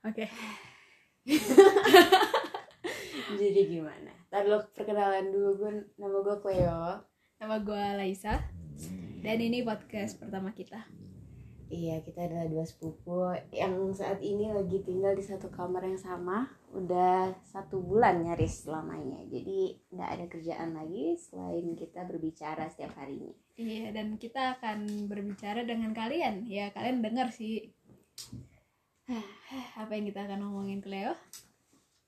Oke. Jadi gimana? Tadi lo perkenalan dulu gue nama gue Cleo. Nama gue Laisa. Dan ini podcast pertama kita. Iya kita adalah dua sepupu yang saat ini lagi tinggal di satu kamar yang sama udah satu bulan nyaris selamanya jadi nggak ada kerjaan lagi selain kita berbicara setiap harinya Iya, dan kita akan berbicara dengan kalian. Ya, kalian dengar sih. Apa yang kita akan ngomongin ke Leo?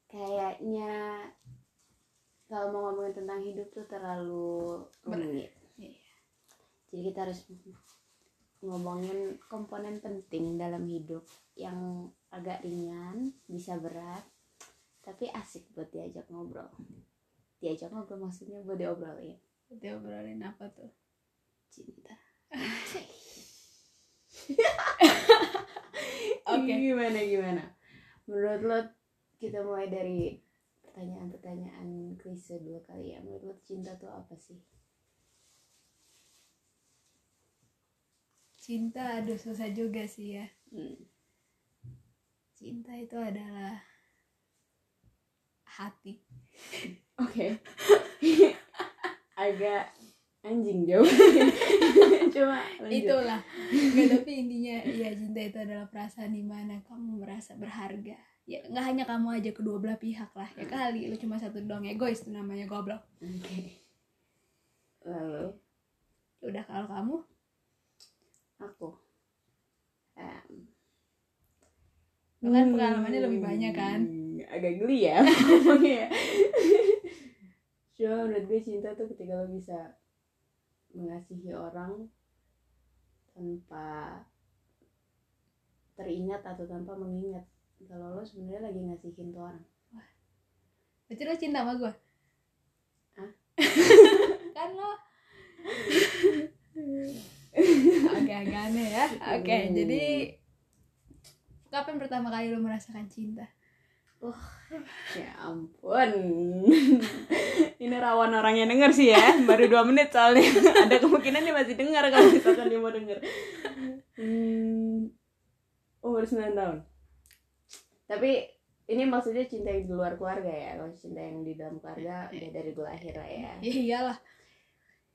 kayaknya kalau mau ngomongin tentang hidup tuh terlalu rumit Iya. jadi kita harus ngomongin komponen penting dalam hidup yang agak ringan bisa berat tapi asik buat diajak ngobrol diajak ngobrol maksudnya buat diobrolin Kita obrolin apa tuh? cinta Oke. gimana gimana menurut lo kita mulai dari pertanyaan-pertanyaan klise dua kali ya menurut lo cinta tuh apa sih Cinta, aduh susah juga sih ya. Hmm. Cinta itu adalah hati. Oke. Agak anjing jauh. Coba lanjut. Itulah. Nggak, tapi intinya ya cinta itu adalah perasaan di mana kamu merasa berharga. Ya nggak hanya kamu aja kedua belah pihak lah. Ya kali lu cuma satu doang egois itu namanya goblok. Oke. Lalu Ya Udah kalau kamu aku. Em, Lu kan pengalamannya lebih banyak kan? Hmm, Agak geli ya ngomongnya. Cuma menurut gue cinta tuh ketika lo bisa mengasihi orang tanpa teringat atau tanpa mengingat kalau lo sebenarnya lagi ngasihin tuh orang. Berarti lo cinta sama gue? Hah? kan lo Oke agak aneh ya Oke Hmm. jadi Kapan pertama kali lo merasakan cinta? Ya ampun. Ini rawan orang yang denger sih ya. Baru dua menit soalnya. Ada kemungkinan dia masih dengar kalau misalkan dia mau denger. Hmm, umur 9 tahun. Tapi ini maksudnya cinta yang di luar keluarga ya. Kalau cinta yang di dalam keluarga udah dari gue lahir lah ya. Ya iyalah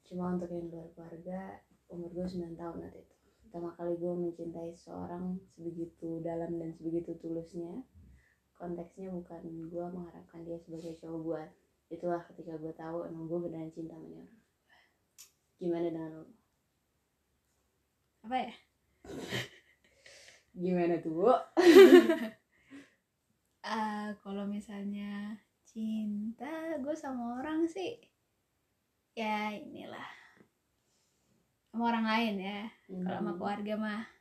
Cuma untuk yang di luar keluarga umur gue 9 tahun waktu itu. Pertama kali gue mencintai seorang sebegitu dalam dan sebegitu tulusnya konteksnya bukan gue mengharapkan dia sebagai cowok gue itulah ketika gue tahu emang gue beneran cinta sama dia. Orang gimana dengan lo? Apa ya? gimana tuh bu Ah, kalau misalnya cinta gue sama orang sih ya inilah. Sama orang lain ya. Kalau sama keluarga mah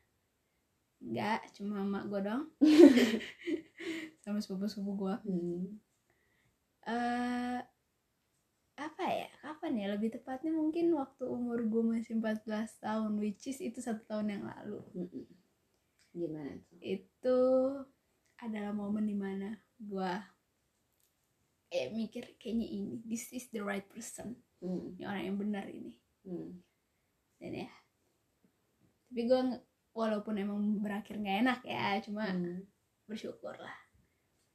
enggak cuma sama gue dong sama sepupu-sepupu gue Hmm. eh apa ya kapan ya lebih tepatnya mungkin waktu umur gue masih 14 tahun which is itu satu tahun yang lalu Mm-mm. gimana tuh itu adalah momen di mana gue eh mikir kayaknya ini this is the right person Hmm. ini orang yang benar ini Hmm. dan ya tapi gue walaupun emang berakhir nggak enak ya cuma Hmm. bersyukur lah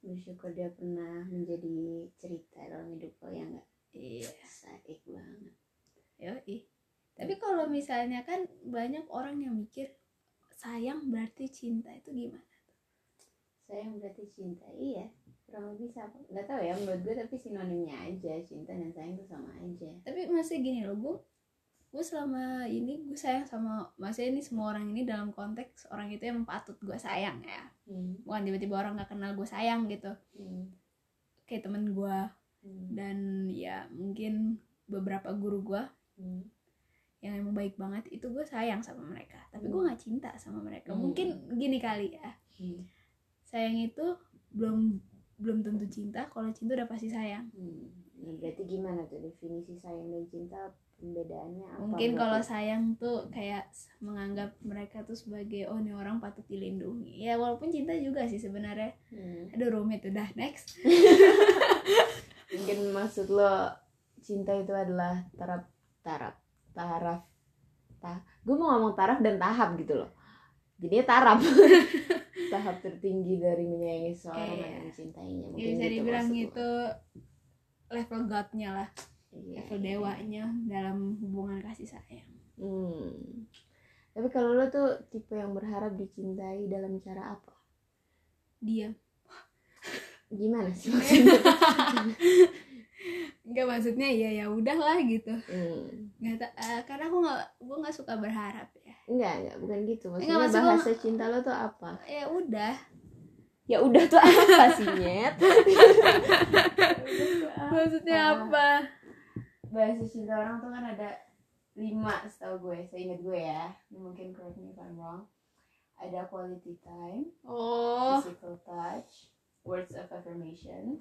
bersyukur dia pernah menjadi cerita dalam hidup lo ya nggak iya. saik banget. Yoi. Tapi kalau misalnya kan banyak orang yang mikir sayang berarti cinta itu gimana? sayang berarti cinta iya. Kurang lebih sama. Nggak tahu ya menurut gue tapi sinonimnya aja cinta dan sayang tuh sama aja. Tapi masih gini loh, gue gue selama ini gue sayang sama maksudnya ini semua orang ini dalam konteks orang itu yang patut gue sayang ya hmm. bukan tiba-tiba orang nggak kenal gue sayang gitu Hmm. kayak temen gue Hmm. dan ya mungkin beberapa guru gue Hmm. yang emang baik banget itu gue sayang sama mereka tapi gue nggak cinta sama mereka Hmm. mungkin gini kali ya Hmm. sayang itu belum belum tentu cinta kalau cinta udah pasti sayang Hmm. Nah, berarti gimana tuh definisi sayang dan cinta pembedaannya apa? mungkin berarti? kalau sayang tuh kayak menganggap mereka tuh sebagai oh ini orang patut dilindungi ya walaupun cinta juga sih sebenarnya Hmm. aduh rumit udah next mungkin maksud lo cinta itu adalah taraf taraf taraf ta gue mau ngomong taraf dan tahap gitu loh jadinya taraf tahap tertinggi dari menyayangi seseorang Iya. dan mencintainya. ya Mungkin bisa gitu dibilang itu level godnya lah Iya, level iya. dewanya dalam hubungan kasih sayang Hmm. Tapi kalau lo tuh tipe yang berharap dicintai dalam cara apa? diam Gimana sih maksudnya? nggak maksudnya ya ya udahlah gitu hmm. nggak eh, karena aku nggak gue nggak suka berharap ya Enggak, enggak, bukan gitu. Maksudnya Enggak, maksud gua- bahasa cinta lo tuh apa? ya udah Ya udah tuh apa sih, Nyet? maksudnya apa Bahasa cinta orang tuh kan ada lima setahu gue, seingat gue ya. Mungkin correct me if I'm wrong. Ada quality time, oh physical touch, words of affirmation.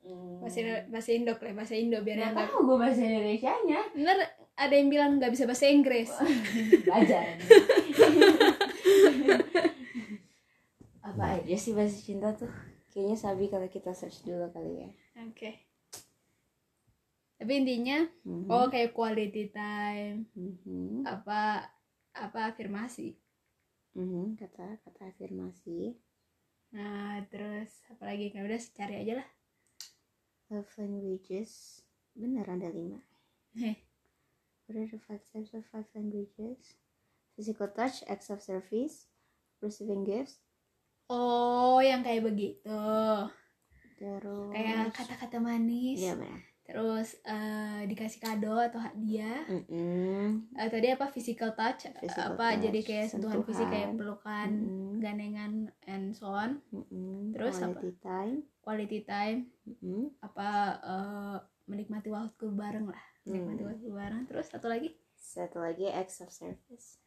Hmm. bahasa bahasa Indo lah bahasa Indo biar Nggak tahu gue bahasa Indonesia nya bener ada yang bilang nggak bisa bahasa Inggris belajar apa aja sih bahasa cinta tuh kayaknya sabi kalau kita search dulu kali ya oke tapi intinya oh kayak quality time Mhm. apa apa afirmasi. Mhm, kata kata afirmasi. Nah terus apa lagi? Kan udah cari aja lah. Love languages. Bener ada lima. Heh. what are the five types of five languages. Physical touch acts of service receiving gifts. Oh yang kayak begitu. Terus kayak kata-kata manis. Iya benar terus eh, dikasih kado atau hadiah Mhm. Eh, tadi apa physical touch Physical apa touch, jadi kayak sentuhan fisik kayak sentuhan. pelukan Mhm. ganengan and so on Mhm. Terus apa? quality time quality time Mhm. apa eh, menikmati waktu bareng lah menikmati Hmm. waktu bareng terus satu lagi satu lagi acts of service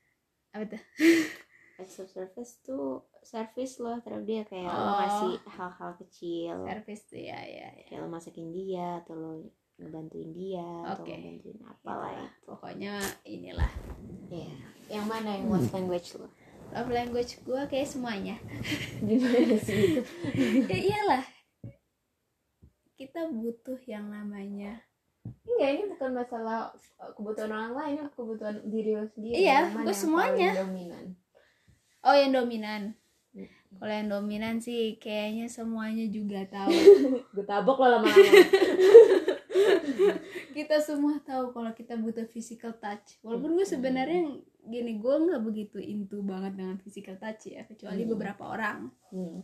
apa tuh acts of service tuh service loh terhadap dia kayak lo Oh. ngasih hal-hal kecil. Service tuh ya ya ya. Kayak lo masakin dia atau lo ngebantuin dia atau Oke. ngebantuin apalah itu. pokoknya inilah. Iya. yang mana yang love language lo? Love language gue kayak semuanya. Gimana sih itu? Ya iyalah. Kita butuh yang namanya. Enggak ini bukan masalah uh, kebutuhan orang lain ini kebutuhan diri lo sendiri Iya, yang semuanya. Oh yang dominan Hmm. kalau yang dominan sih kayaknya semuanya juga tahu gue tabok lo lama-lama kita semua tahu kalau kita butuh physical touch walaupun gue sebenarnya gini gue nggak begitu into banget dengan physical touch ya kecuali Hmm. beberapa orang hmm.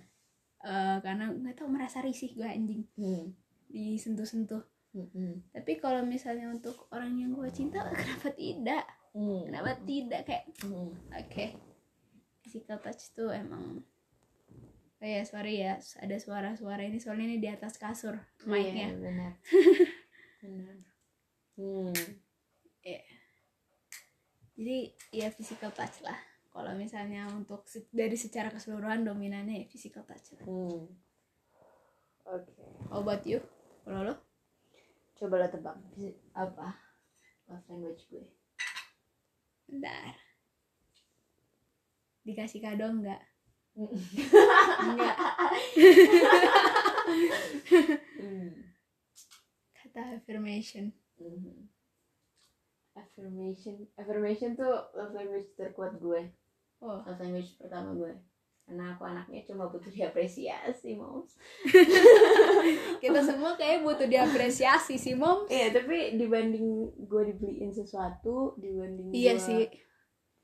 Eh, karena nggak tahu merasa risih gue anjing Hmm. disentuh-sentuh Hmm. tapi kalau misalnya untuk orang yang gue cinta kenapa tidak Hmm. kenapa tidak kayak Hmm. oke physical touch tuh emang oh ya sorry ya ada suara-suara ini soalnya ini di atas kasur Iya, benar. Benar. Hmm. jadi ya physical touch lah. Kalau misalnya untuk se- dari secara keseluruhan dominannya ya physical touch lah. Hmm. oke. How about you? Kalau lo? Coba lo tebak. Apa? Love language gue. Bentar dikasih kado enggak? Enggak. Kata affirmation. Mhm. affirmation. Affirmation tuh love language terkuat gue. Oh. Love language pertama gue. Karena aku anaknya cuma butuh diapresiasi moms. Kita semua kayak butuh diapresiasi sih mom iya tapi dibanding gue dibeliin sesuatu dibanding iya gue- sih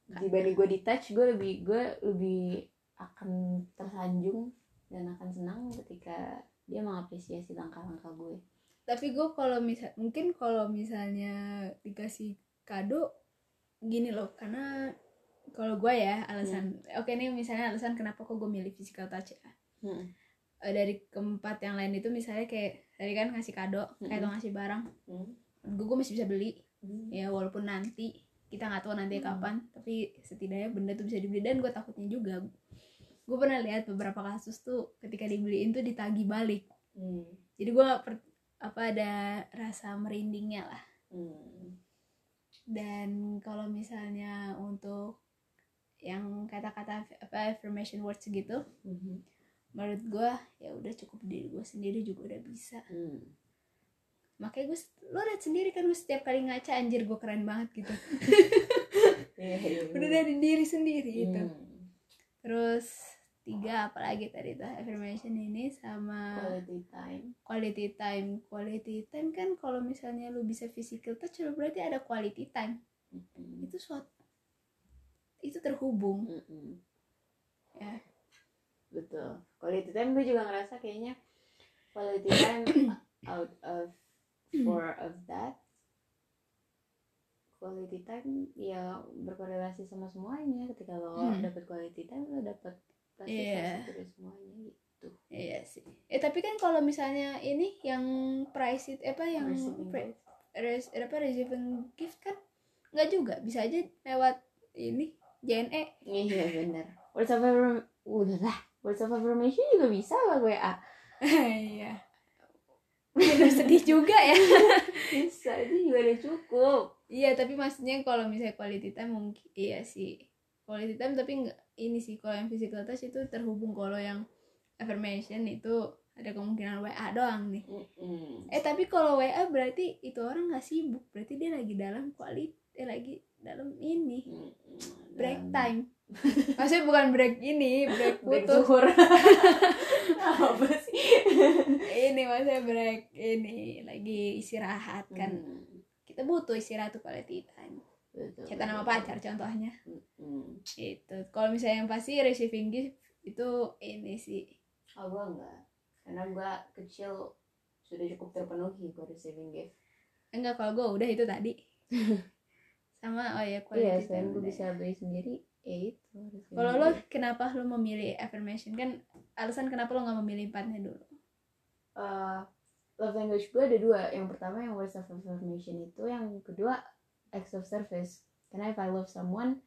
dibanding gue di touch gue lebih gue lebih akan tersanjung dan akan senang ketika dia mengapresiasi langkah-langkah gue tapi gue kalau misal mungkin kalau misalnya dikasih kado gini loh karena kalau gue ya alasan oke nih misalnya alasan kenapa kok gue milih physical touch ya hmm. Eh, dari keempat yang lain itu misalnya kayak tadi kan ngasih kado kayak Mm-mm. atau ngasih barang Hmm. gue gue masih bisa beli Hmm. ya walaupun nanti kita nggak tahu nanti Hmm. kapan tapi setidaknya benda tuh bisa dibeli dan gue takutnya juga gue pernah lihat beberapa kasus tuh ketika dibeliin tuh ditagi balik Hmm. jadi gue apa ada rasa merindingnya lah Hmm. dan kalau misalnya untuk yang kata-kata apa affirmation words gitu Mhm. menurut gue ya udah cukup diri gue sendiri juga udah bisa Hmm. Makanya gue lo liat sendiri kan gue setiap kali ngaca anjir gue keren banget gitu. Iya, iya, udah dari diri sendiri itu Hmm. terus tiga apalagi tadi tuh affirmation ini sama quality time. quality time. Quality time kan kalau misalnya lu bisa physical touch lu berarti ada quality time. Mm-mm. itu suatu itu terhubung. Mm-mm. ya. Betul. Quality time gue juga ngerasa kayaknya quality time out of four of that. Quality time ya berkorelasi sama semuanya. Ketika lo Hmm. dapet quality time lo dapet pasti Iya. dari semuanya gitu. Iya sih. Eh tapi kan kalau misalnya ini yang price it apa yang Receiving pre- res, apa receiving gift kan nggak juga. Bisa aja lewat ini JNE iya words of affirm udah lah. Words of affirmation juga bisa lah WA iya Aduh, sedih juga ya. Bisa itu juga udah cukup. Iya tapi maksudnya kalau misalnya quality time mungkin iya sih. Quality time tapi nggak ini sih kalau yang physical touch itu terhubung kalau yang affirmation itu ada kemungkinan WA doang nih. Mm-mm. eh tapi kalau WA berarti itu orang nggak sibuk. Berarti dia lagi dalam quality eh, lagi dalam ini. Mm-mm. break Dan- time maksudnya bukan break ini break break putus zuhur apa sih ini maksudnya break ini lagi istirahat kan Hmm, kita butuh istirahat tuh quality time sama betul. pacar contohnya Mm-mm. itu kalau misalnya yang pasti receiving gift itu ini sih Oh, gue enggak. Karena gue kecil sudah cukup terpenuhi gue receiving gift. enggak kalau gue udah itu tadi sama oh ya Iya, quality selain time gue udah. bisa beli sendiri, ya itu. kalau lo gift. kenapa lo memilih affirmation kan alasan kenapa lo nggak memilih empatnya dulu Eh, love language gue ada dua. Yang pertama yang words of affirmation itu, yang kedua acts of service. Karena if I love someone,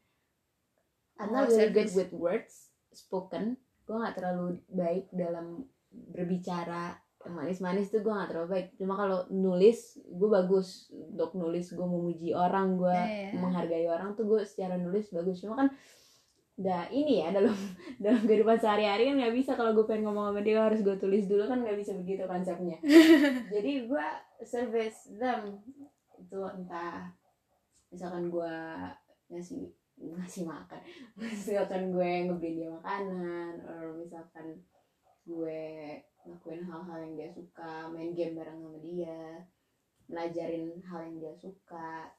I'm Oh, not really good with words spoken. Gue nggak terlalu baik dalam berbicara manis-manis tuh gue nggak terlalu baik. Cuma kalau nulis gue bagus untuk nulis gue memuji orang gue Iya, iya. menghargai orang tuh gue secara nulis bagus. Cuma kan udah ini ya dalam dalam kehidupan sehari-hari kan nggak bisa kalau gue pengen ngomong sama dia harus gue tulis dulu kan nggak bisa begitu konsepnya jadi gue service them itu entah misalkan gue ngasih ngasih makan misalkan gue ngebeliin dia makanan atau misalkan gue ngelakuin hal-hal yang dia suka main game bareng sama dia belajarin hal yang dia suka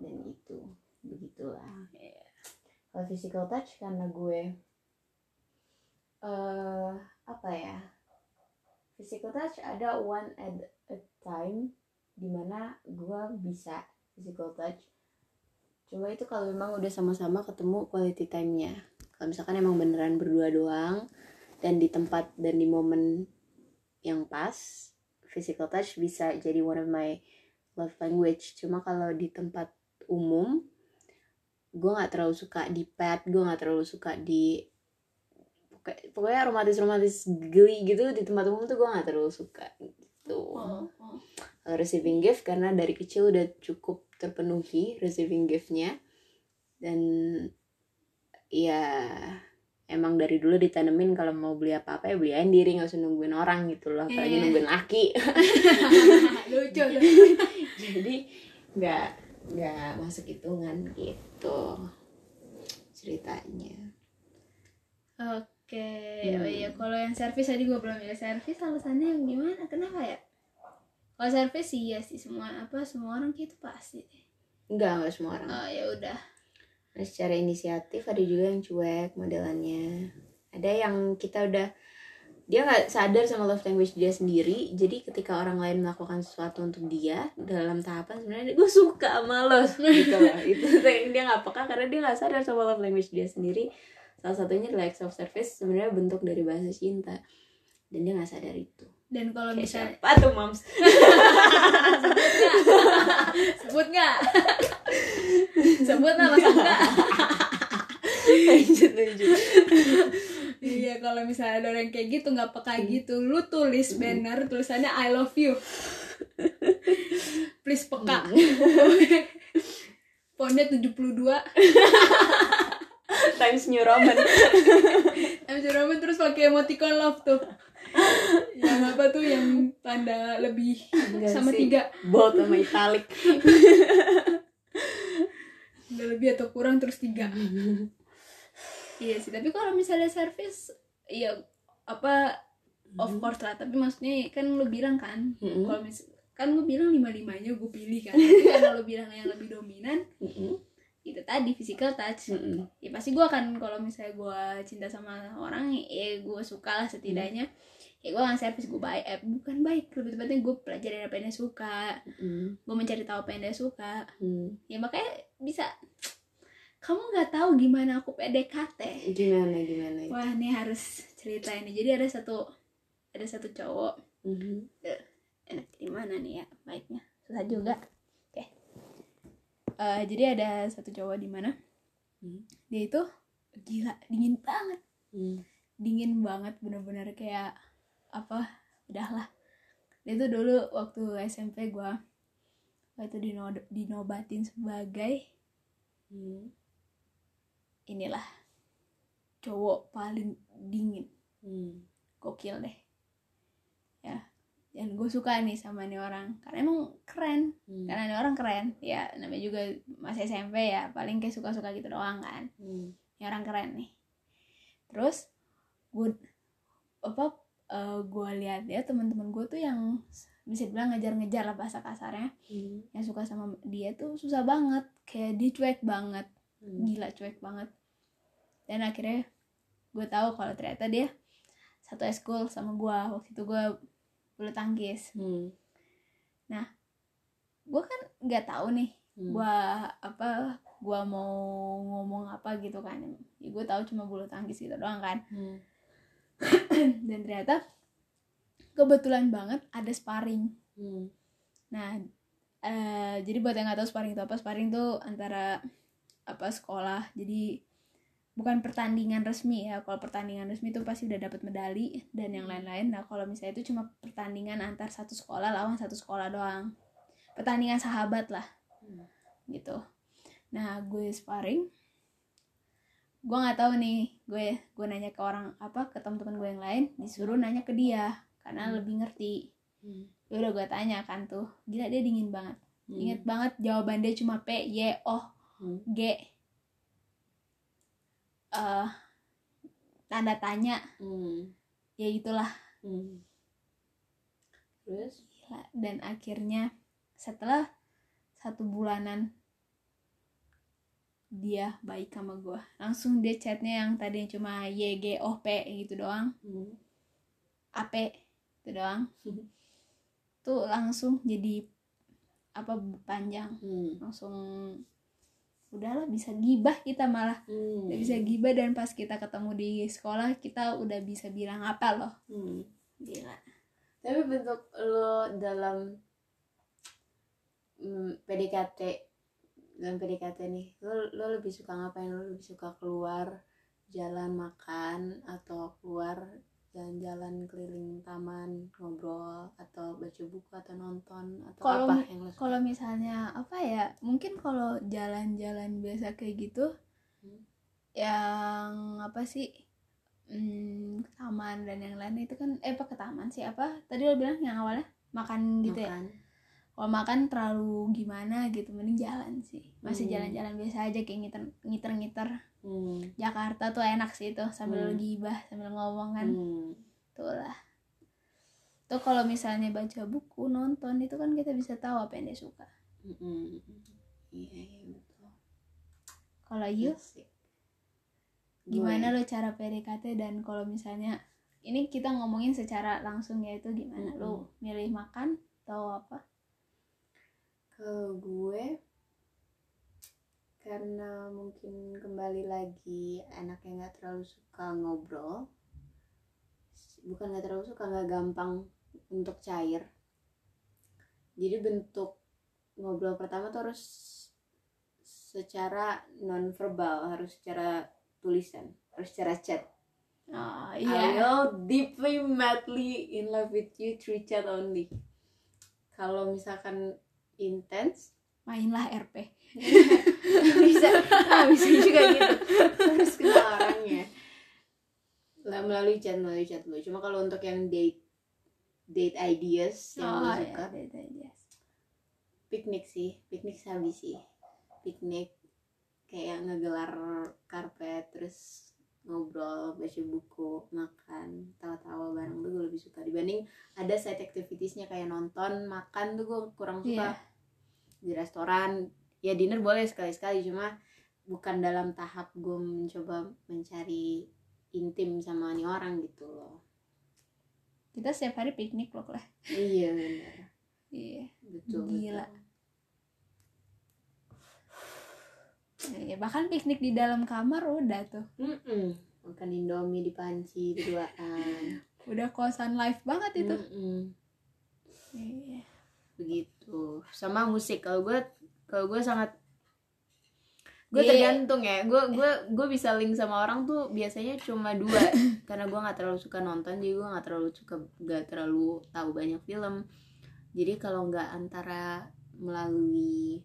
dan itu begitulah. Iya. kalau physical touch karena gue eh apa ya physical touch ada one at a time di mana gue bisa physical touch. Coba itu kalau memang udah sama-sama ketemu quality time-nya. Kalau misalkan emang beneran berdua doang dan di tempat dan di momen yang pas physical touch bisa jadi one of my love language. Cuma kalau di tempat umum gue nggak terlalu suka di pet gue nggak terlalu suka di pokoknya- romantis romantis geli gitu di tempat umum tuh gue nggak terlalu suka gitu. Kalau receiving gift karena dari kecil udah cukup terpenuhi receiving giftnya. Dan ya emang dari dulu ditanemin kalau mau beli apa apa ya beli aja sendiri nggak usah nungguin orang gitu loh apalagi Iya. nungguin laki lucu jadi nggak nggak masuk hitungan gitu ceritanya Oke, Hmm. oh iya kalau yang servis tadi gue belum ya servis alasannya yang gimana? Kenapa ya? Kalau servis sih iya sih semua apa semua orang gitu pasti. nggak nggak semua orang Oh ya udah. Nah, secara inisiatif ada juga yang cuek modelannya. Ada yang kita udah dia nggak sadar sama love language dia sendiri. Jadi ketika orang lain melakukan sesuatu untuk dia dalam tahapan sebenarnya gue suka sama lo. Gitu loh itu. Yang dia nggak peka karena dia nggak sadar sama love language dia sendiri. Salah satunya adalah acts of service sebenarnya bentuk dari bahasa cinta. Dan dia nggak sadar itu. Dan kalau Kayak misalnya siapa tuh mams sebut nggak? sebut nama enggak? lanjut lanjut Iya kalau misalnya ada orang kayak gitu nggak peka gitu, lu tulis banner tulisannya I love you. Please peka. Fontnya 72 Times New Roman MC Roman terus pakai emoticon love tuh. yang apa tuh yang tanda lebih Enggak sama sih. tiga bold sama italic udah lebih atau kurang terus tiga iya sih tapi kalau misalnya service ya apa of Mhm. course lah tapi maksudnya kan lu bilang kan Mm-mm. kalau mis kan lu bilang lima limanya gue pilih kan tapi karena lu bilang yang lebih dominan Mm-mm. itu tadi physical touch Mm-mm. ya pasti gue akan kalau misalnya gue cinta sama orang ya gue suka lah setidaknya ya gue nggak servis gue baik eh, bukan baik lebih tepatnya gue pelajarin apa yang dia suka Mm-mm. gue mencari tahu apa yang dia suka Mm. ya makanya bisa kamu nggak tahu gimana aku PDKT gimana gimana itu? wah ini harus cerita ini jadi ada satu ada satu cowok Mhm. enak di mana nih ya baiknya susah juga oke Eh, jadi ada satu cowok di mana Hmm. dia itu gila dingin banget Mm. dingin banget bener-bener kayak apa udahlah dia tuh dulu waktu SMP gua waktu dino dinobatin sebagai Mm. inilah cowok paling dingin Mm. gokil deh ya dan gue suka nih sama nih orang karena emang keren Mm. karena nih orang keren ya namanya juga masih SMP ya paling kayak suka-suka gitu doang kan Mm. ini orang keren nih terus gue apa gue lihat ya teman-teman gue tuh yang bisa dibilang ngejar-ngejar lah bahasa kasarnya Mm. yang suka sama dia tuh susah banget kayak dia cuek banget Mm. gila cuek banget dan akhirnya gue tahu kalau ternyata dia satu eskul sama gue waktu itu gue bulu tangkis Mm. gue kan nggak tahu nih Mm. gue apa gue mau ngomong apa gitu kan ya gue tahu cuma bulu tangkis gitu doang kan Mm. Dan ternyata kebetulan banget ada sparring. Mm. nah eh, jadi buat yang nggak tahu sparring itu apa sparring tuh antara apa sekolah. Jadi bukan pertandingan resmi ya. Kalau pertandingan resmi itu pasti udah dapat medali dan yang lain-lain. Nah kalau misalnya itu cuma pertandingan antar satu sekolah lawan satu sekolah doang. Pertandingan sahabat lah. Hmm. gitu. Nah gue sparring gue nggak tahu nih gue gue nanya ke orang apa ke teman-teman gue yang lain disuruh nanya ke dia karena Hmm. lebih ngerti Mm. ya udah gue tanya kan tuh gila dia dingin banget Mm. inget banget jawaban dia cuma P Y O Mm. G eh tanda tanya Mm. ya itulah Mm. terus Gila. dan akhirnya setelah satu bulanan dia baik sama gue langsung dia chatnya yang tadinya cuma Y G O P gitu doang Mm. AP itu doang tuh langsung jadi apa panjang Mm. langsung udahlah bisa gibah kita malah Mm. udah bisa gibah dan pas kita ketemu di sekolah kita udah bisa bilang apa loh Mm. gila tapi bentuk lo dalam mm, PDKT dalam PDKT nih lo lo lebih suka ngapain? Lo lebih suka keluar jalan makan atau keluar jalan-jalan keliling taman ngobrol atau baca buku atau nonton atau Kalau- apa yang lo suka? kalau misalnya apa ya mungkin kalau jalan-jalan biasa kayak gitu Hmm. yang apa sih hmm, taman dan yang lain itu kan eh apa ke taman sih apa? Tadi lo bilang yang awalnya makan gitu ya? Makan kalau makan terlalu gimana gitu mending jalan sih masih Hmm. jalan-jalan biasa aja kayak ngiter ngiter-ngiter hmm. Jakarta tuh enak sih itu sambil Hmm. gibah sambil ngomong kan Hmm. tuh lah tuh kalau misalnya baca buku nonton itu kan kita bisa tahu apa yang dia suka Mm-mm. iya iya betul kalau you Asik. gimana lo cara PDKT dan kalau misalnya ini kita ngomongin secara langsung ya itu gimana lo milih makan atau apa Kalau gue karena mungkin kembali lagi anaknya nggak terlalu suka ngobrol, bukan nggak terlalu suka nggak gampang untuk cair. Jadi bentuk ngobrol pertama tuh harus secara non verbal, harus secara tulisan, harus secara chat. oh I iya will deeply madly in love with you through chat only. Kalau misalkan intens mainlah RP bisa ah, bisa juga gitu. Harus kenal orangnya. Lah melalui chat melalui chat dulu. Cuma kalau untuk yang date date ideas yang oh gue iya suka. iya, iya, iya. piknik sih. Piknik sabi sih. Piknik kayak ngegelar karpet terus ngobrol baca buku makan tawa-tawa bareng tuh gue lebih suka. Dibanding ada side activitiesnya kayak nonton makan tuh gue kurang suka. Iya. Di restoran ya dinner boleh sekali-sekali cuma bukan dalam tahap gue mencoba mencari intim sama nih orang gitu loh. Kita setiap hari piknik loh lah iya benar iya. Betul Gila. betul. Iya, bahkan piknik di dalam kamar udah tuh. Mm-mm. makan indomie di panci berduaan. Udah kosan live banget itu. Mm-mm. iya begitu. Sama musik. Kalau gue kalau gue sangat gue Iya. tergantung ya. Gue gue gue bisa link sama orang tuh biasanya cuma dua. Karena gue nggak terlalu suka nonton jadi gue nggak terlalu suka nggak terlalu tahu banyak film. Jadi kalau nggak antara melalui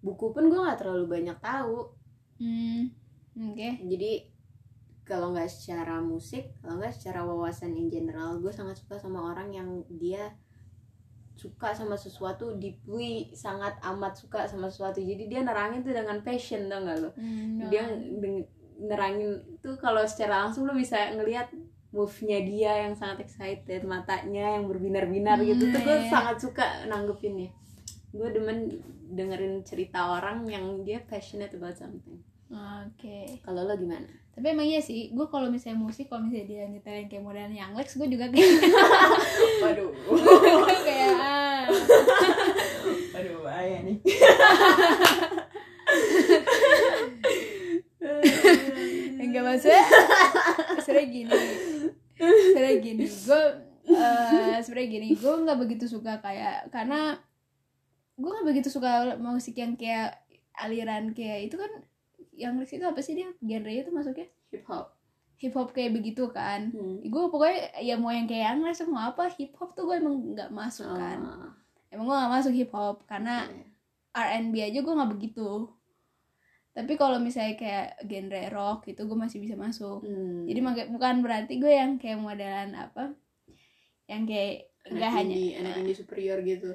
buku pun gue nggak terlalu banyak tahu. Hmm oke. Jadi kalau nggak secara musik kalau nggak secara wawasan in general gue sangat suka sama orang yang dia suka sama sesuatu deeply sangat amat suka sama sesuatu. Jadi dia nerangin tuh dengan passion tau gak lo? Hmm, dia nerangin tuh kalau secara langsung lo bisa ngelihat move-nya dia yang sangat excited matanya yang berbinar-binar gitu. Hmm, tuh gue iya. sangat suka nanggepinnya. Gue demen dengerin cerita orang yang dia passionate about something oke. Kalau lo gimana? Tapi emang iya sih gue kalau misalnya musik kalau misalnya dia nyetelin kayak modelan yang Lex gue juga kayak waduh. Kayak ah. waduh bahaya nih. Enggak maksudnya sebenernya gini. Sebenernya gini gue eh sebenernya gini gue nggak begitu suka kayak karena gue nggak begitu suka musik yang kayak aliran kayak itu kan yang itu apa sih dia? Genre itu masuknya? Hip hop. Hip hop kayak begitu kan. Hmm. gue pokoknya ya mau yang kayak yang Lex mau apa hip hop tuh gue emang nggak masuk kan. Ah, emang gue nggak masuk hip hop karena iya. R&B aja gue nggak begitu. Tapi kalau misalnya kayak genre rock itu gue masih bisa masuk. Hmm. jadi makanya bukan berarti gue yang kayak modelan apa yang kayak anak nggak hanya anak indie superior gitu.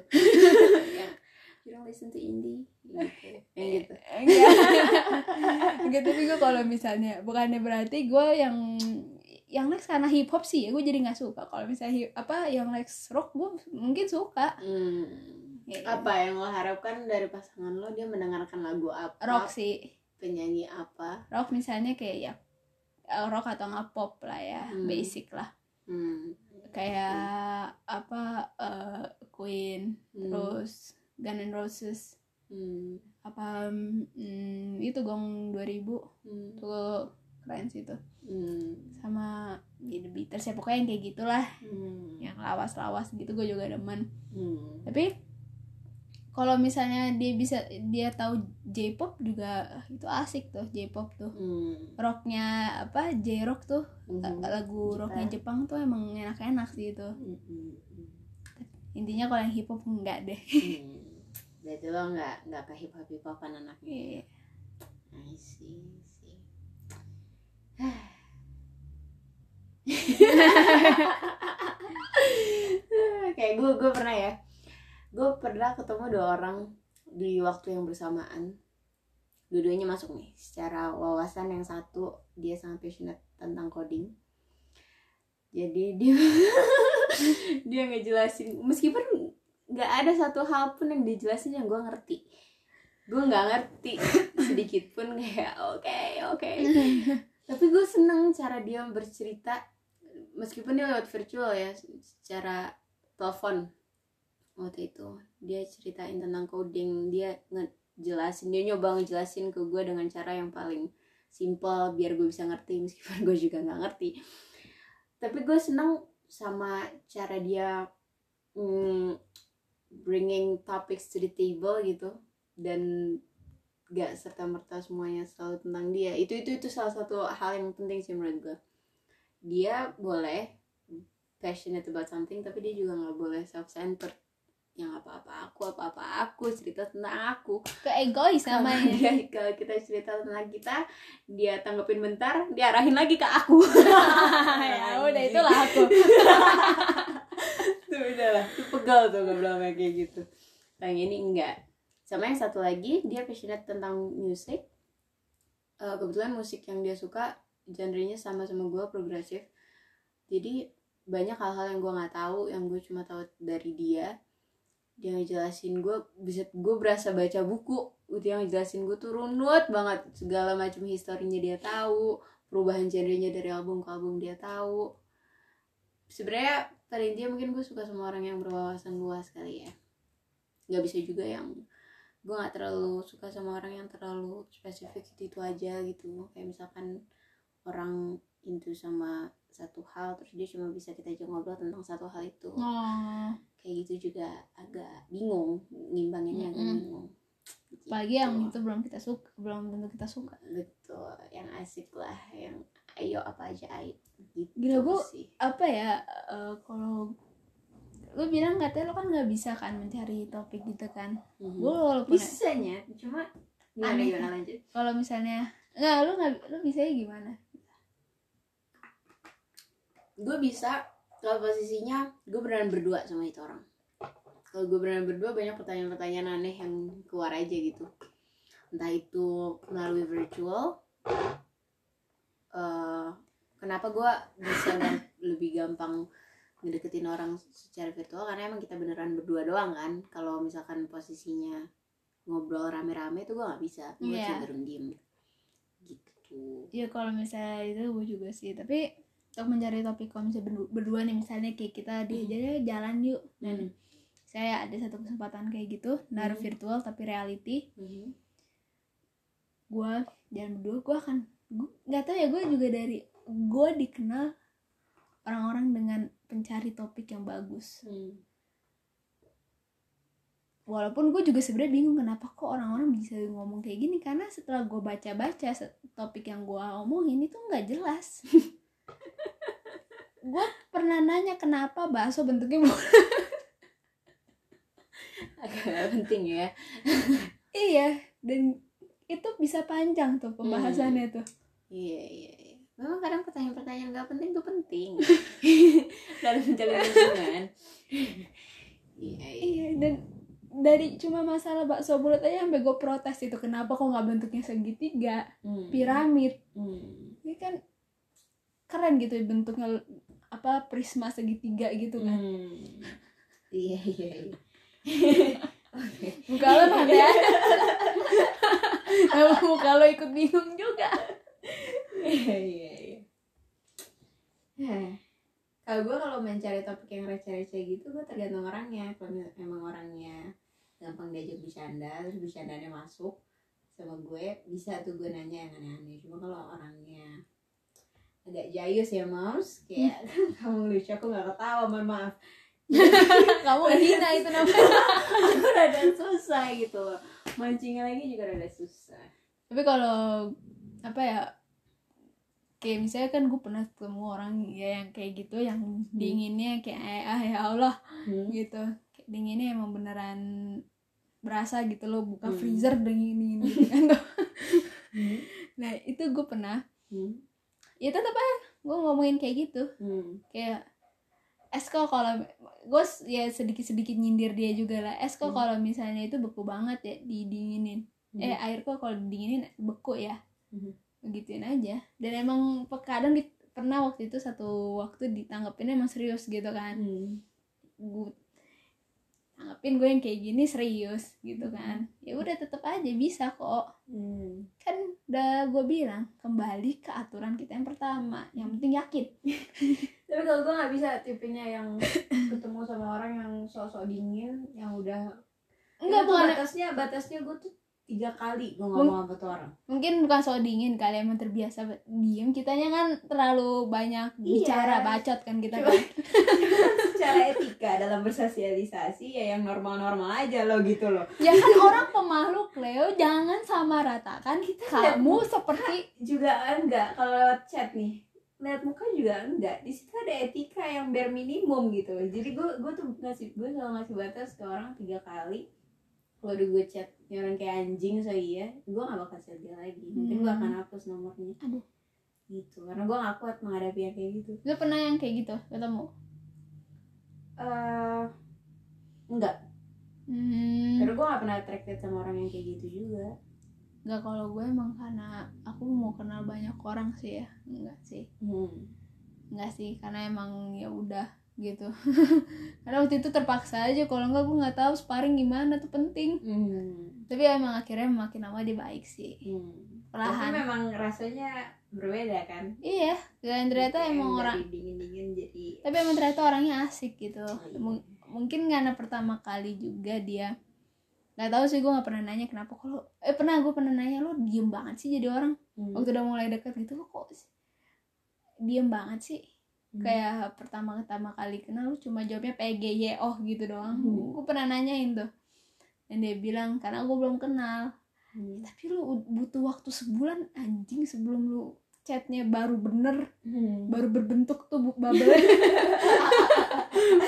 Yang you don't listen to indie gitu. Yang gitu. enggak enggak tapi gue kalau misalnya bukannya berarti gue yang yang Lex karena hip hop sih ya gue jadi nggak suka kalau misalnya hip, apa yang Lex rock gue mungkin suka Hmm. Ya, apa yang lo harapkan dari pasangan lo dia mendengarkan lagu apa rock sih penyanyi apa rock misalnya kayak ya eh, rock atau nggak pop lah ya Hmm. basic lah hmm. kayak apa eh, Queen Hmm. terus Guns N' Roses Hmm. apa mm, itu gong 2000 Hmm. tuh keren sih tuh Hmm. sama ya, The Beatles ya pokoknya yang kayak gitulah Hmm. yang lawas-lawas gitu gue juga demen Hmm. tapi kalau misalnya dia bisa dia tahu J-pop juga itu asik tuh J-pop tuh Hmm. rocknya apa J-rock tuh Hmm. lagu rocknya Jepang tuh emang enak-enak sih itu Hmm. Hmm. intinya kalau yang hip hop enggak deh Hmm. Berarti lo nggak nggak ke hip hop hip hopan anaknya. Iya. I see, see. Kayak gue gue pernah ya. Gue pernah ketemu dua orang di waktu yang bersamaan. Dua-duanya masuk nih. Secara wawasan yang satu dia sangat passionate tentang coding. Jadi dia dia ngejelasin meskipun nggak ada satu hal pun yang dijelasin yang gue ngerti. Gue nggak ngerti. Sedikit pun kayak oke oke. Tapi gue seneng cara dia bercerita meskipun dia lewat virtual ya secara telepon. Waktu itu dia ceritain tentang coding dia ngejelasin dia nyoba ngejelasin ke gue dengan cara yang paling simple biar gue bisa ngerti meskipun gue juga nggak ngerti. Tapi gue seneng sama cara dia mm, bringing topics to the table gitu. Dan gak serta merta semuanya selalu tentang dia. Itu itu itu salah satu hal yang penting sih menurut gue dia boleh passionate about something tapi dia juga nggak boleh self centered yang apa apa aku apa apa aku cerita tentang aku. Ke egois namanya. dia kalau kita cerita tentang kita dia tanggepin bentar dia arahin lagi ke aku. Ya udah itulah aku. Tuh udah lah pegal tuh gak bilang kayak gitu. Yang ini enggak. Sama yang satu lagi dia passionate tentang musik Eh, kebetulan musik yang dia suka genrenya sama sama gue progresif. Jadi banyak hal-hal yang gue nggak tahu yang gue cuma tahu dari dia. Dia ngejelasin gue bisa gue berasa baca buku. Dia ngejelasin gue tuh runut banget. Segala macam historinya dia tahu perubahan genrenya dari album ke album dia tahu. Sebenarnya pada intinya mungkin gue suka sama orang yang berwawasan luas kali ya. Nggak bisa juga yang gue nggak terlalu suka sama orang yang terlalu spesifik itu itu aja gitu. Kayak misalkan orang into sama satu hal terus dia cuma bisa kita aja ngobrol tentang satu hal itu. Oh. Kayak gitu juga agak bingung ngimbanginnya agak Mm-mm. bingung. Apalagi yang Gitu. itu belum kita suka belum tentu kita suka. Betul yang asik lah yang ayo apa aja ayo gitu Gila, gua- sih. apa ya eh, kalau lu bilang katanya lu kan nggak bisa kan mencari topik gitu kan. Mhm. gue walaupun bisanya cuma gimana Aneh. gimana lanjut. Kalau misalnya nggak lu nggak lu bisa gimana? Gue bisa kalau posisinya gue beneran berdua sama itu orang. Kalau gue beneran berdua banyak pertanyaan-pertanyaan aneh yang keluar aja gitu. Entah itu melalui virtual eh, kenapa gue bisa lebih gampang ngedeketin orang secara virtual? Karena emang kita beneran berdua doang kan. Kalau misalkan posisinya ngobrol rame-rame tuh gue nggak bisa. Gue Iya. cenderung diem. Gitu. Ya kalau misalnya itu gue juga sih. Tapi untuk mencari topik kalau misalnya berdu- berdua nih misalnya kayak kita diajak jalan yuk. Dan Hmm. saya ada satu kesempatan kayak gitu naruh Hmm. virtual tapi reality. Mhm. gue jalan berdua gue akan gue nggak tahu ya gue juga dari gue dikenal orang-orang dengan pencari topik yang bagus. Hmm. walaupun gue juga sebenarnya bingung kenapa kok orang-orang bisa ngomong kayak gini karena setelah gue baca-baca topik yang gue omongin itu nggak jelas. Gue pernah nanya kenapa bakso bentuknya agak penting ya. Iya dan itu bisa panjang tuh pembahasannya tuh. Iya iya iya. Memang kadang pertanyaan-pertanyaan gak penting tuh penting dalam menjalin hubungan. Iya iya. iya dan dari cuma masalah bakso bulat aja sampai gue protes itu kenapa kok nggak bentuknya segitiga Hmm. piramid Hmm. ini kan keren gitu bentuknya apa prisma segitiga gitu kan Hmm. Iya iya iya. muka lo ya muka lo ikut bingung juga Iya iya iya. Heh. Kalau gue kalau mencari topik yang receh-receh gitu gue tergantung orangnya. Kalau emang orangnya gampang diajak bercanda terus bercandanya masuk sama gue bisa tuh gue nanya yang aneh-aneh. Cuma kalau orangnya agak jayus ya moms kayak kamu lucu aku nggak ketawa mohon maaf kamu hina itu namanya aku rada susah gitu loh mancingnya lagi juga rada susah tapi kalau apa ya kayak misalnya kan gue pernah ketemu orang ya yang kayak gitu yang dinginnya kayak ah ya Allah hmm. gitu kayak dinginnya emang beneran berasa gitu loh buka Hmm. freezer dingin dingin gitu kan Hmm. nah itu gue pernah Hmm. ya tetap aja gue ngomongin kayak gitu Hmm. kayak Esko kalau gue ya sedikit sedikit nyindir dia juga lah Esko Hmm. kalau misalnya itu beku banget ya didinginin eh air kok kalau didinginin beku ya Hmm. Begituin aja. Dan emang kadang di, pernah waktu itu satu waktu ditanggepinnya emang serius gitu kan. Hmm. gue tanggepin gue yang kayak gini serius gitu kan. Ya udah tetep aja bisa kok. Hmm. kan udah gue bilang kembali ke aturan kita yang pertama. Yang penting yakin. Tapi kalau gue nggak bisa tipenya yang ketemu sama orang yang sosok dingin, yang udah enggak bukan. batasnya batasnya gue tuh tiga kali gue ngomong sama tuh orang. mungkin bukan soal dingin kali emang terbiasa diem. Kitanya kan terlalu banyak bicara bacot kan kita Cuma- kan. Secara etika dalam bersosialisasi ya yang normal-normal aja lo gitu loh. ya kan orang pemalu Cleo jangan sama ratakan lihat kamu seperti Juga enggak kalau lewat chat nih. Lihat muka juga enggak. Di situ ada etika yang bare minimum gitu. Jadi gue gue tuh ngasih gue selalu ngasih batas ke orang tiga kali. Kalau udah gue chat yang orang kayak anjing so iya gue gak bakal chat dia lagi. Mungkin gue Hmm. akan hapus nomornya. Aduh. gitu karena gue gak kuat menghadapi yang kayak gitu. Lu pernah yang kayak gitu ketemu? Eh enggak hmm, karena gue gak pernah attracted sama orang yang kayak gitu juga. Nggak kalau gue emang karena aku mau kenal banyak orang sih ya. Enggak sih. Hmm. enggak sih karena emang ya udah gitu karena waktu itu terpaksa aja kalau enggak gue nggak tahu sparring gimana tuh penting Hmm. tapi emang akhirnya makin lama dia baik sih Hmm. Perlahan. Tapi memang rasanya berbeda kan. iya dan ternyata Kayak emang orang dingin-dingin jadi tapi emang ternyata orangnya asik gitu iya. Mung- mungkin karena pertama kali juga dia nggak tahu sih gue nggak pernah nanya kenapa kalau eh pernah gue pernah nanya lo diem banget sih jadi orang Hmm. waktu udah mulai deket gitu lo kok diem banget sih Hmm. kayak pertama pertama kali kenal lu cuma jawabnya PGY oh gitu doang Hmm. gue pernah nanyain tuh dan dia bilang karena gue belum kenal Hmm. tapi lu butuh waktu sebulan anjing sebelum lu chatnya baru bener Hmm. baru berbentuk tuh bu- bubble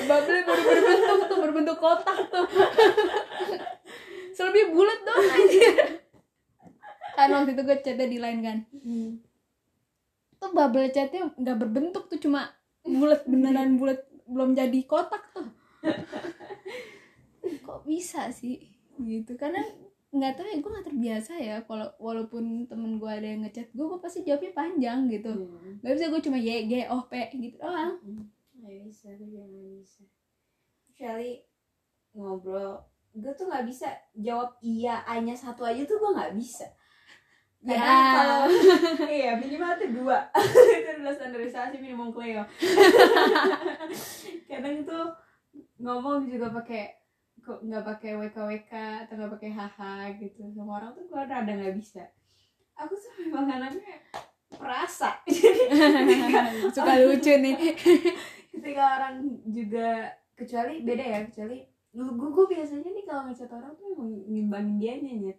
bubble baru berbentuk tuh berbentuk kotak tuh selebih bulat dong anjir kan waktu itu gue chatnya di line kan Hmm. tuh bubble chatnya nggak berbentuk tuh cuma bulat beneran bulat belum jadi kotak tuh. Kok bisa sih? Gitu. Karena nggak tahu ya gue nggak terbiasa ya. Kalau walaupun temen gue ada yang ngechat gue gue pasti jawabnya panjang gitu. Hmm. nggak bisa gue cuma y g oh p gitu doang. Nggak bisa, gue juga nggak bisa. Kecuali ngobrol, gue tuh nggak bisa jawab iya hanya satu aja tuh gue nggak bisa. Ya. Kadang kalau iya minimal tuh dua itu adalah standarisasi minimum Cleo. Kadang tuh ngomong juga pakai kok nggak pakai WKWK atau nggak pakai haha gitu sama orang tuh gue rada nggak bisa. Aku tuh memang anaknya perasa suka lucu nih ketika orang juga kecuali beda ya kecuali gue gue biasanya nih kalau ngechat orang tuh emang ngimbangin dianya ya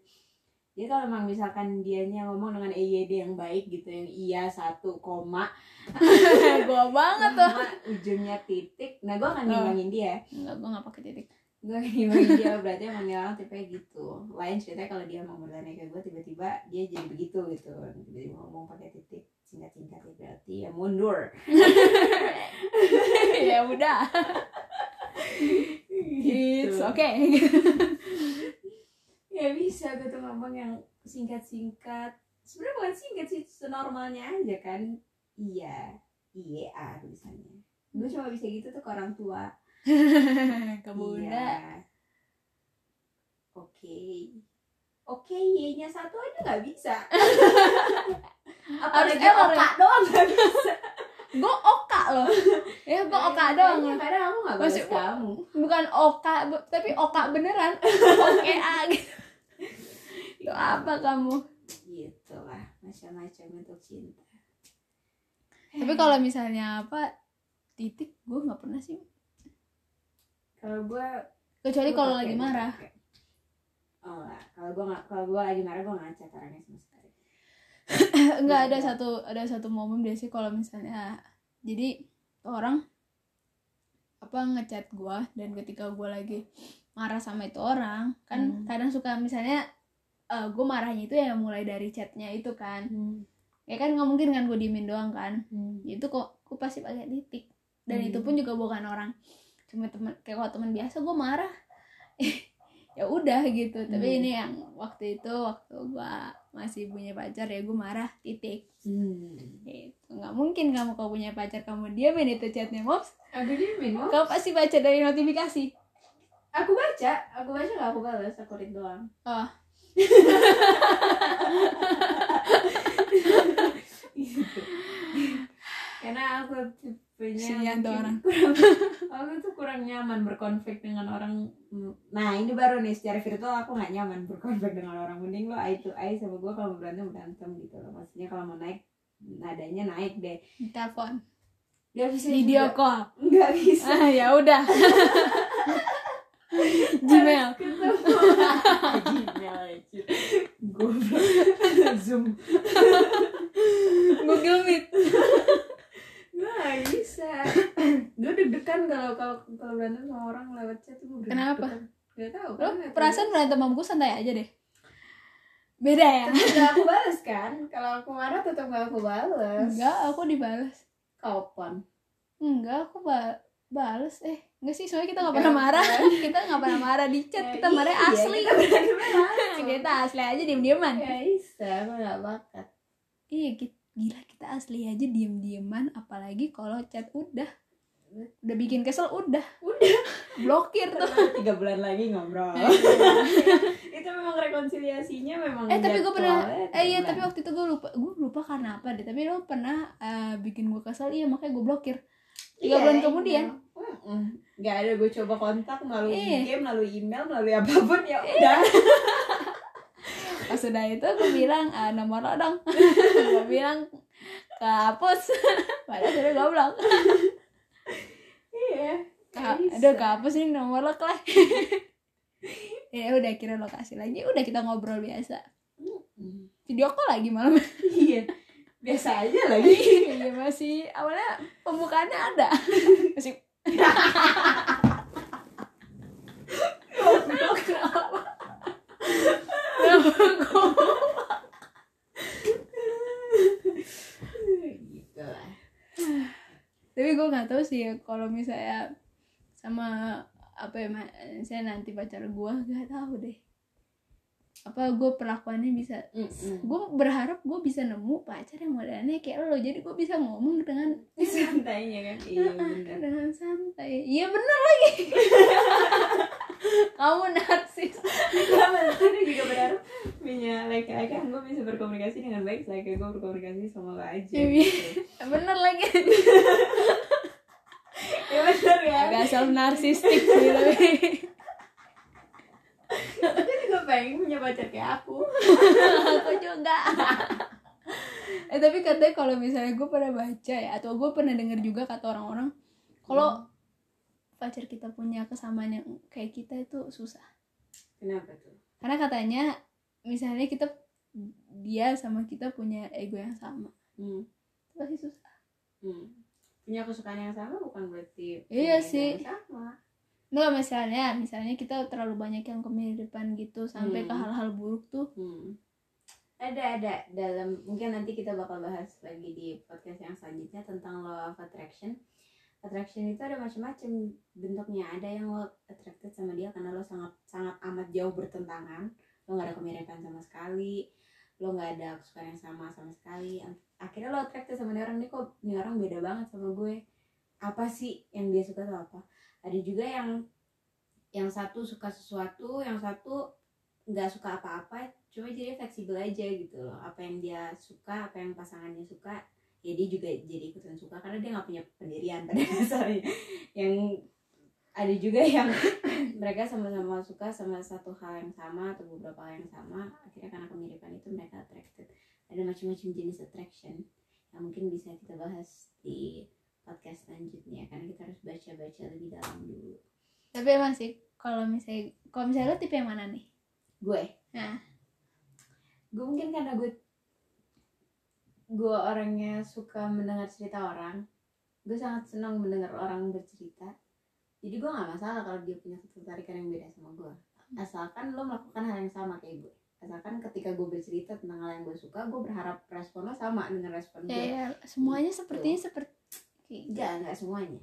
jadi kalau emang misalkan dianya ngomong dengan EYD yang baik gitu yang iya satu koma gue banget tuh. Ujungnya titik. Nah gue akan ngimbangin dia. Nggak gue nggak pakai titik. Gue ngimbangin dia. Berarti emang dia orang tipe gitu. Lain ceritanya kalau dia mau bertanya ke gue tiba-tiba dia jadi begitu gitu. Tiba-tiba ngomong pakai titik. Singkat-singkat ya berarti ya mundur. Ya udah. Gitu. it's okay ya bisa gitu ngomong yang singkat-singkat. Sebenarnya bukan singkat sih senormalnya aja kan. Iya iya tulisannya gue cuma bisa gitu tuh ke orang tua. Ke bunda. Iya. oke. Oke y nya satu aja nggak bisa. Apalagi oka. doang nggak bisa. Gue oka loh. Ya gue oka doang. loh. kadang aku nggak Masih- kamu. bukan oka bu- tapi oka beneran. Oke a apa kamu gitu lah macam-macam untuk cinta tapi kalau misalnya apa titik gue nggak pernah sih kalau gue kecuali kalau pakai, lagi marah. Oh enggak, kalau nggak kalau gua lagi marah gua nggak orangnya sama sekali. enggak ada Iya. satu ada satu momen dia sih kalau misalnya jadi orang apa ngechat gua dan ketika gua lagi marah sama itu orang kan Hmm. kadang suka misalnya eh gue marahnya itu ya mulai dari chatnya itu kan. Ya kan nggak mungkin kan gue diemin doang kan. Itu kok gue pasti pakai titik. Dan Hmm. itu pun juga bukan orang cuma temen kayak kalau teman biasa gue marah. Ya udah gitu. Tapi Hmm. ini yang waktu itu waktu gue masih punya pacar ya gue marah titik. Hmm. gitu nggak mungkin kamu kalau punya pacar kamu diamin itu chatnya moms Aku diemin, Mom. kamu pasti baca dari notifikasi. Aku baca, aku baca nggak aku balas, aku read doang. oh Gitu. Karena aku tipenya tuh orang. aku tuh kurang nyaman berkonflik dengan orang. Nah ini baru nih secara virtual aku nggak nyaman berkonflik dengan orang. Mending lo eye to eye sama gue kalau berantem berantem gitu loh. Maksudnya kalau mau naik nadanya naik deh. telepon Gak bisa video juga. call Nggak bisa. ah ya udah Gmail Aja. Goblok. Zoom. Google Meet Gue gak bisa. gue deg-degan kalau kalau kalau berantem sama orang lewat chat gue Kenapa? Gak tau. lo perasaan berantem sama gue santai aja deh beda ya Gak aku balas kan. Kalau aku marah tetap gak aku balas. enggak aku dibalas Kapan? enggak aku ba bales eh enggak sih soalnya kita nggak Enggak pernah marah. Kan? kita nggak pernah marah di chat. Ya, kita marah iya, asli. Kita asli aja diem dieman Ya bisa, gak bakat. iya gila kita asli aja diem dieman apalagi kalau chat udah. Udah bikin kesel udah. Udah. Blokir tuh. Tiga bulan lagi ngobrol. Itu memang rekonsiliasinya memang eh tapi gue pernah eh iya tapi waktu itu gue lupa gue lupa karena apa deh. Tapi lo pernah eh, bikin gue kesel. Iya makanya gue blokir tiga Iya, bulan iya. kemudian. Nggak ada gue coba kontak melalui Iya. game melalui email melalui apa pun ya udah. Pas sudah itu gue bilang ah, nomor lo dong. Gue bilang kehapus. Padahal sudah goblok. Iya Ka- Bisa. aduh kehapus ini nomor lo kleh ya udah kira lokasi lagi. Udah kita ngobrol biasa. Video call lagi malam. Iya biasa aja lagi. Iya masih awalnya pembukaannya ada. Masih. Gitu lah tapi gue nggak tahu sih ya kalau misalnya sama apa ya saya nanti pacar gue nggak tahu deh apa gue perlakuannya bisa Mm-mm. gue berharap gue bisa nemu pacar yang modelannya kayak lo jadi gue bisa ngomong dengan santainya kan? Iya bener. dengan santai. Iya bener lagi. Kamu narsis. Aku juga berharap punya laki-laki yang gue bisa berkomunikasi dengan baik laki gue berkomunikasi sama lo aja. Gitu. bener lagi. Ya bener ya. Agak self narsistik sih tapi pengen punya pacar kayak aku. Aku juga. Eh tapi katanya kalau misalnya gue pernah baca ya atau gue pernah dengar juga kata orang-orang kalau pacar kita punya kesamaan yang kayak kita itu susah. Kenapa tuh? Karena katanya misalnya kita dia sama kita punya ego yang sama. Hmm. itu pasti susah. Hmm. punya kesukaan yang sama bukan berarti Iya sih. sama Nggak misalnya, misalnya kita terlalu banyak yang kemiripan gitu sampai ke Hmm. hal-hal buruk tuh. Hmm. Ada ada dalam mungkin nanti kita bakal bahas lagi di podcast yang selanjutnya tentang law of attraction. Attraction itu ada macam-macam bentuknya. Ada yang lo attracted sama dia karena lo sangat sangat amat jauh bertentangan. Lo nggak ada kemiripan sama sekali. Lo nggak ada kesukaan yang sama sama sekali. Akhirnya lo attracted sama dia orang nih kok ini orang beda banget sama gue. Apa sih yang dia suka tuh apa? Ada juga yang yang satu suka sesuatu, yang satu nggak suka apa-apa cuma jadi fleksibel aja gitu loh. Apa yang dia suka apa yang pasangannya suka ya dia juga jadi ikutan suka karena dia nggak punya pendirian pada dasarnya yang ada juga yang mereka sama-sama suka sama satu hal yang sama atau beberapa hal yang sama akhirnya karena kemiripan itu mereka attracted. Ada macam-macam jenis attraction yang mungkin bisa kita bahas di podcast selanjutnya karena kita harus baca-baca lebih dalam dulu. Tapi emang sih kalau misalnya kalau misalnya lo tipe yang mana nih? gue? Nah, gue mungkin karena gue gue orangnya suka mendengar cerita orang. Gue sangat senang mendengar orang bercerita. Jadi gue nggak masalah kalau dia punya ketertarikan yang beda sama gue. Asalkan lo melakukan hal yang sama kayak gue. Asalkan ketika gue bercerita tentang hal yang gue suka gue berharap respon lo sama dengan respon ya, gue ya semuanya sepertinya seperti enggak enggak semuanya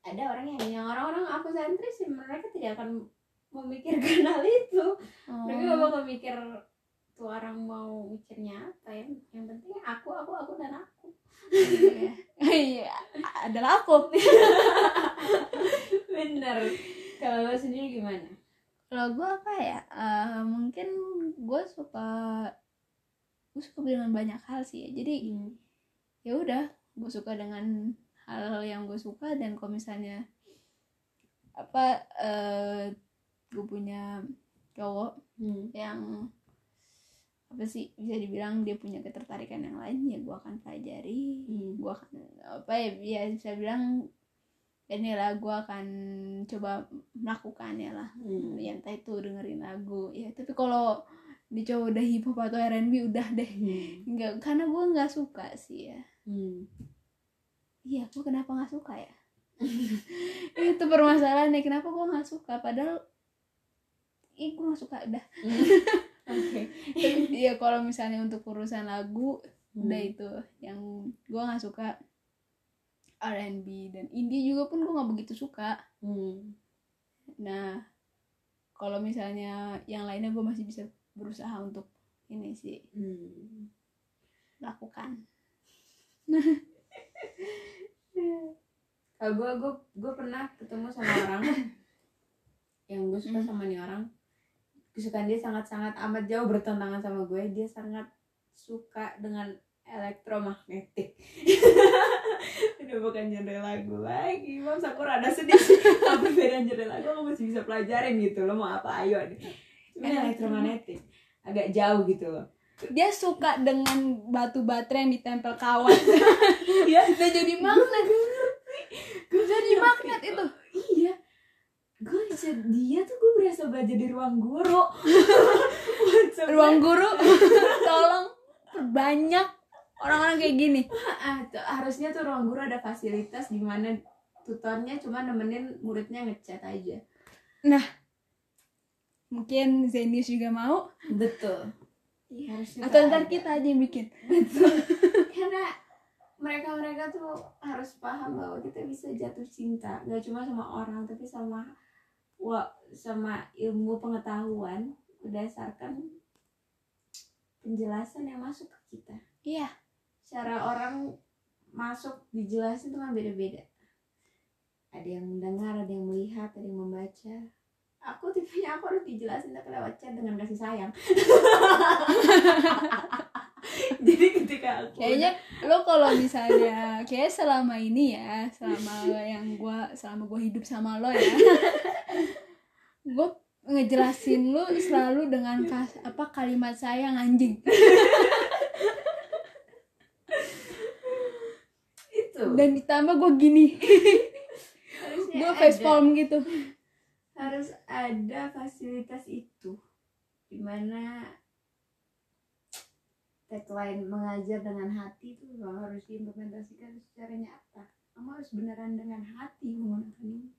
ada orang yang yang orang-orang aku sentris mereka tidak akan memikirkan hal itu Oh. mereka gak bakal mikir tuh orang mau mikirnya apa ya yang penting aku aku aku dan aku Iya. Iya, adalah aku. bener kalau lo sendiri gimana Kalau gue apa ya? Eh, mungkin gue suka gue suka dengan banyak hal sih ya. Jadi ya udah, gue suka dengan hal yang gue suka dan kalau misalnya apa eh gue punya cowok Hmm. yang apa sih bisa dibilang dia punya ketertarikan yang lain ya gue akan pelajari Hmm. gue akan apa ya ya bisa bilang inilah gue akan coba melakukannya lah Hmm. ya entah itu dengerin lagu ya tapi kalau di cowok udah hip hop atau R&B udah deh Hmm. nggak karena gue nggak suka sih ya Hmm. Iya gue kenapa nggak suka ya? Itu permasalahannya kenapa gue nggak suka? Padahal ih gue nggak suka udah. Oke. Iya kalau misalnya untuk urusan lagu Hmm. udah itu. Yang gue nggak suka R&B dan indie juga pun gue nggak begitu suka. Hmm. nah kalau misalnya yang lainnya gue masih bisa berusaha untuk ini sih. Hmm. lakukan kalau gue gue gue pernah ketemu sama orang yang gue suka sama nih orang. Kesukaan dia sangat sangat amat jauh bertentangan sama gue. Dia sangat suka dengan elektromagnetik. Udah bukan genre lagu lagi. Bang Sakura ada sedih apa beda genre lagu? Lo masih bisa pelajarin gitu. Lo mau apa? Ayo deh. Elektromagnetik. Agak jauh gitu loh dia suka dengan batu baterai yang ditempel kawat iya dia jadi magnet. Gue jadi magnet itu. Iya. Gue dia tuh gue berasa belajar di ruang guru. Ruang guru tolong perbanyak orang-orang kayak gini. Ah, tuh, harusnya tuh ruang guru ada fasilitas di mana tutornya cuma nemenin muridnya ngechat aja. Mungkin Zenius juga mau. Betul harusnya atau ntar ada. kita aja yang bikin. Karena mereka mereka tuh harus paham bahwa kita bisa jatuh cinta. Nggak cuma sama orang tapi sama wa, sama ilmu pengetahuan berdasarkan penjelasan yang masuk ke kita. Iya. Cara orang masuk dijelasin tuh kan beda-beda. Ada yang mendengar ada yang melihat ada yang membaca aku tipenya aku harus dijelasin tapi lewat chat dengan kasih sayang. Jadi ketika aku kayaknya lo kalau misalnya kayak selama ini ya selama yang gua selama gua hidup sama lo ya gue ngejelasin lo selalu dengan kas, apa kalimat sayang anjing. Itu. Dan ditambah gue gini. Gue facepalm gitu harus ada fasilitas itu di mana tagline mengajar dengan hati itu harus diimplementasikan secara nyata. Kamu harus beneran dengan hati menggunakan ini.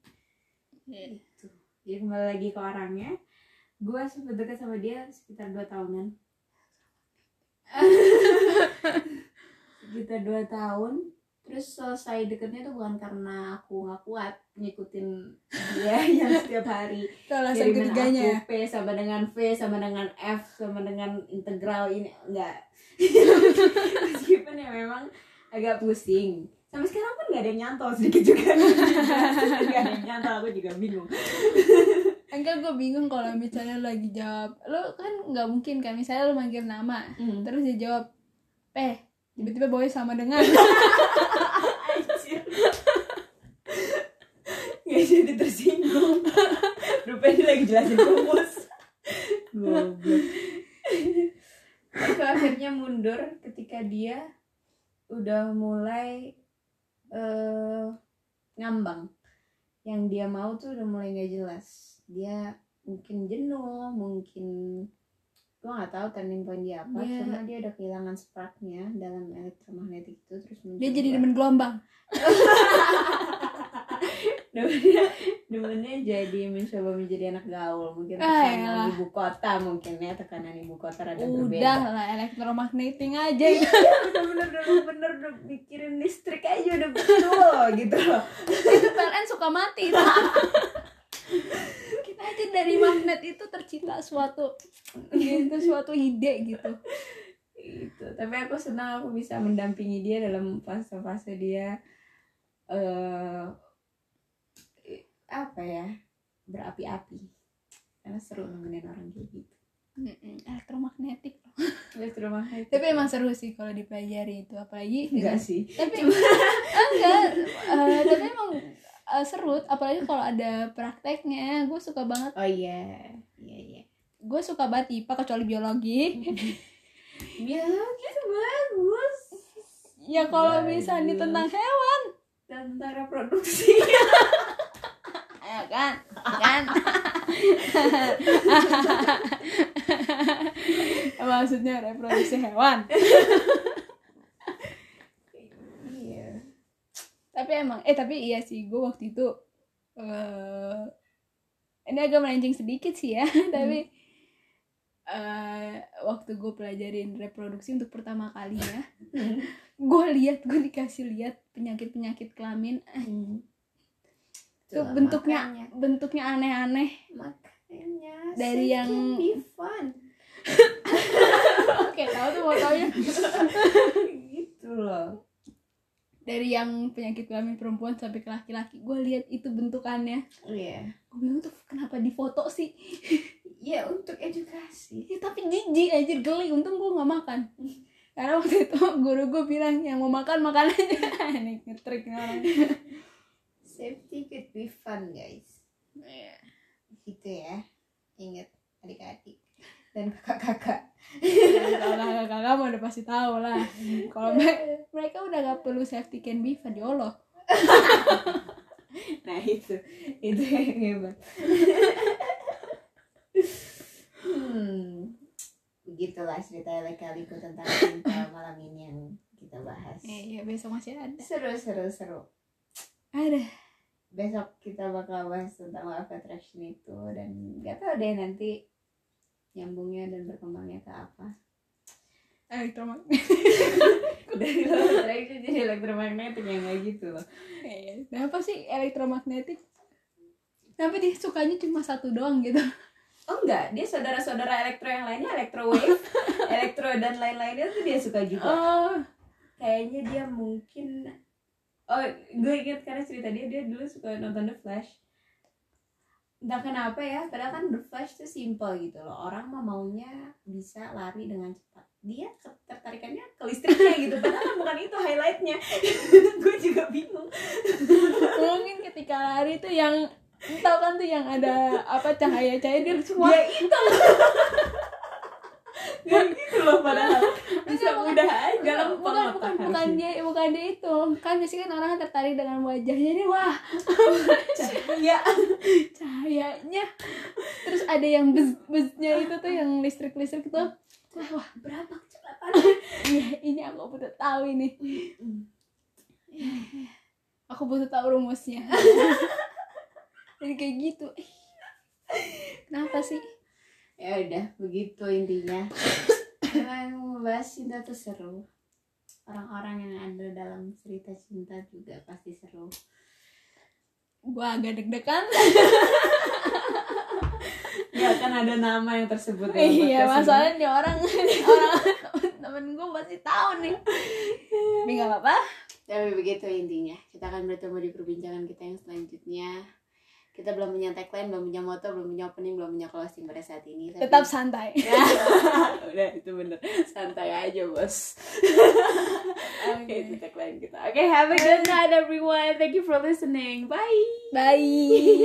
Itu jadi kembali lagi ke orangnya. Gue sempat dekat sama dia sekitar dua tahunan. Sekitar dua tahun terus selesai deketnya tuh bukan karena aku nggak kuat ngikutin dia yang setiap hari. Alasan ketiganya ya aku P sama dengan V sama dengan F sama dengan integral ini enggak. Meskipun ya memang agak pusing. Sampai sekarang pun nggak ada yang nyantol sedikit juga. Nggak ada yang nyantol aku juga bingung. Enggak gue bingung kalau misalnya lagi jawab. Lo kan nggak mungkin kan misalnya lo manggil nama terus dia jawab eh tiba-tiba boy sama dengan. Nggak jadi tersinggung. Rupanya dia lagi jelasin rumus aku akhirnya mundur ketika dia udah mulai eh ngambang. Yang dia mau tuh udah mulai nggak jelas. Dia mungkin jenuh mungkin gua nggak tahu turning point dia apa Dia- cuma dia udah kehilangan sparknya dalam elektromagnetik itu terus dia jadi demen gelombang. Demennya demennya jadi mencoba menjadi anak gaul mungkin Ah, tekanan elah. ibu kota mungkin ya tekanan ibu kota rada udah berbeda. lah elektromagneting aja. Udah bener udah bener udah mikirin listrik aja udah betul gitu loh. Itu PLN suka mati aja dari magnet itu tercipta suatu gitu suatu ide gitu. Itu. Tapi aku senang aku bisa mendampingi dia dalam fase-fase dia eh apa ya berapi-api. Karena seru nemenin orang kayak gitu. Elektromagnetik. Loh. elektromagnetik. Tapi emang seru sih kalau dipelajari itu apalagi enggak sih. Tapi enggak eh, tapi emang eh, seru apalagi kalau ada prakteknya. Gue suka banget. Oh iya. Iya iya. Gue suka banget IPA kecuali biologi. Biologi bagus. Ya kalau misalnya tentang hewan. Tentang reproduksi ya kan? Kan? Maksudnya reproduksi hewan iya tapi emang eh tapi iya sih gue waktu itu eh ini agak melenceng sedikit sih ya tapi eh waktu gue pelajarin reproduksi untuk pertama kalinya gue lihat gue dikasih lihat penyakit penyakit kelamin eh, itu Itulah bentuknya makanya. bentuknya aneh-aneh. Makanya Dari yang- fun. Oke tahu tuh mau taunya gitu loh dari yang penyakit kelamin perempuan sampai ke laki-laki. Gue lihat itu bentukannya. Iya. Gue bingung tuh kenapa difoto sih? Ya untuk edukasi. Ya, tapi jijik aja geli. Untung gue nggak makan. Karena waktu itu guru gue bilang yang mau makan makan aja. Ini ngetrik nih orang. Safety could be fun guys. Iya. gitu ya. Ingat adik-adik dan kakak-kakak. Kalau kakak-kakak mah udah pasti tahu lah. Kalau me- mereka udah gak perlu safety can be fun ya Allah. Nah itu itu yang hebat. Hmm begitulah cerita kaliku tentang cinta malam ini yang kita bahas. Eh, ya besok masih ada. Seru seru seru. Ada. Besok kita bakal bahas tentang of attraction itu dan nggak tahu deh nanti nyambungnya dan berkembangnya ke apa? Elektromagnetik dari law of attraction jadi elektromagnetik yang kayak gitu loh. Eh, kenapa sih elektromagnetik? Kenapa dia sukanya cuma satu doang gitu. Oh enggak. Dia saudara-saudara elektro yang lainnya elektro wave elektro dan lain-lainnya tuh dia suka juga. Oh. Kayaknya dia mungkin oh gue inget karena cerita dia dia dulu suka nonton The Flash entah kenapa ya padahal kan The Flash tuh simple gitu loh. Orang mah maunya bisa lari dengan cepat. Dia tertarikannya ke listriknya gitu padahal bukan itu highlightnya. Gue juga bingung. Mungkin ketika lari tuh yang tau kan tuh yang ada apa cahaya-cahaya dia semua dia itu Gak loh padahal bisa udah aja Bukan, bukan, bukan, bukan dia, bukan dia itu. Kan biasanya kan orang tertarik dengan wajahnya nih, wah cahaya cahayanya. Terus ada yang bus-busnya itu tuh yang listrik-listrik itu. Wah, wah, berapa kecepatan iya, ini aku butuh tahu ini. Aku butuh tahu rumusnya. Jadi kayak gitu. Kenapa sih? ya udah begitu intinya emang membahas cinta tuh seru orang-orang yang ada dalam cerita cinta juga pasti seru Gua agak deg-degan. ya kan ada nama yang tersebut ya iya, masalahnya orang orang temen gue pasti tahu nih. Tapi nggak apa-apa. tapi begitu intinya kita akan bertemu di perbincangan kita yang selanjutnya kita belum punya tagline belum punya moto belum punya opening belum punya closing pada saat ini. Tapi- Tetap santai. Ya, udah itu bener. Santai aja bos. Oke. Itu tagline kita. Oke have a good night everyone. Thank you for listening. Bye. Bye.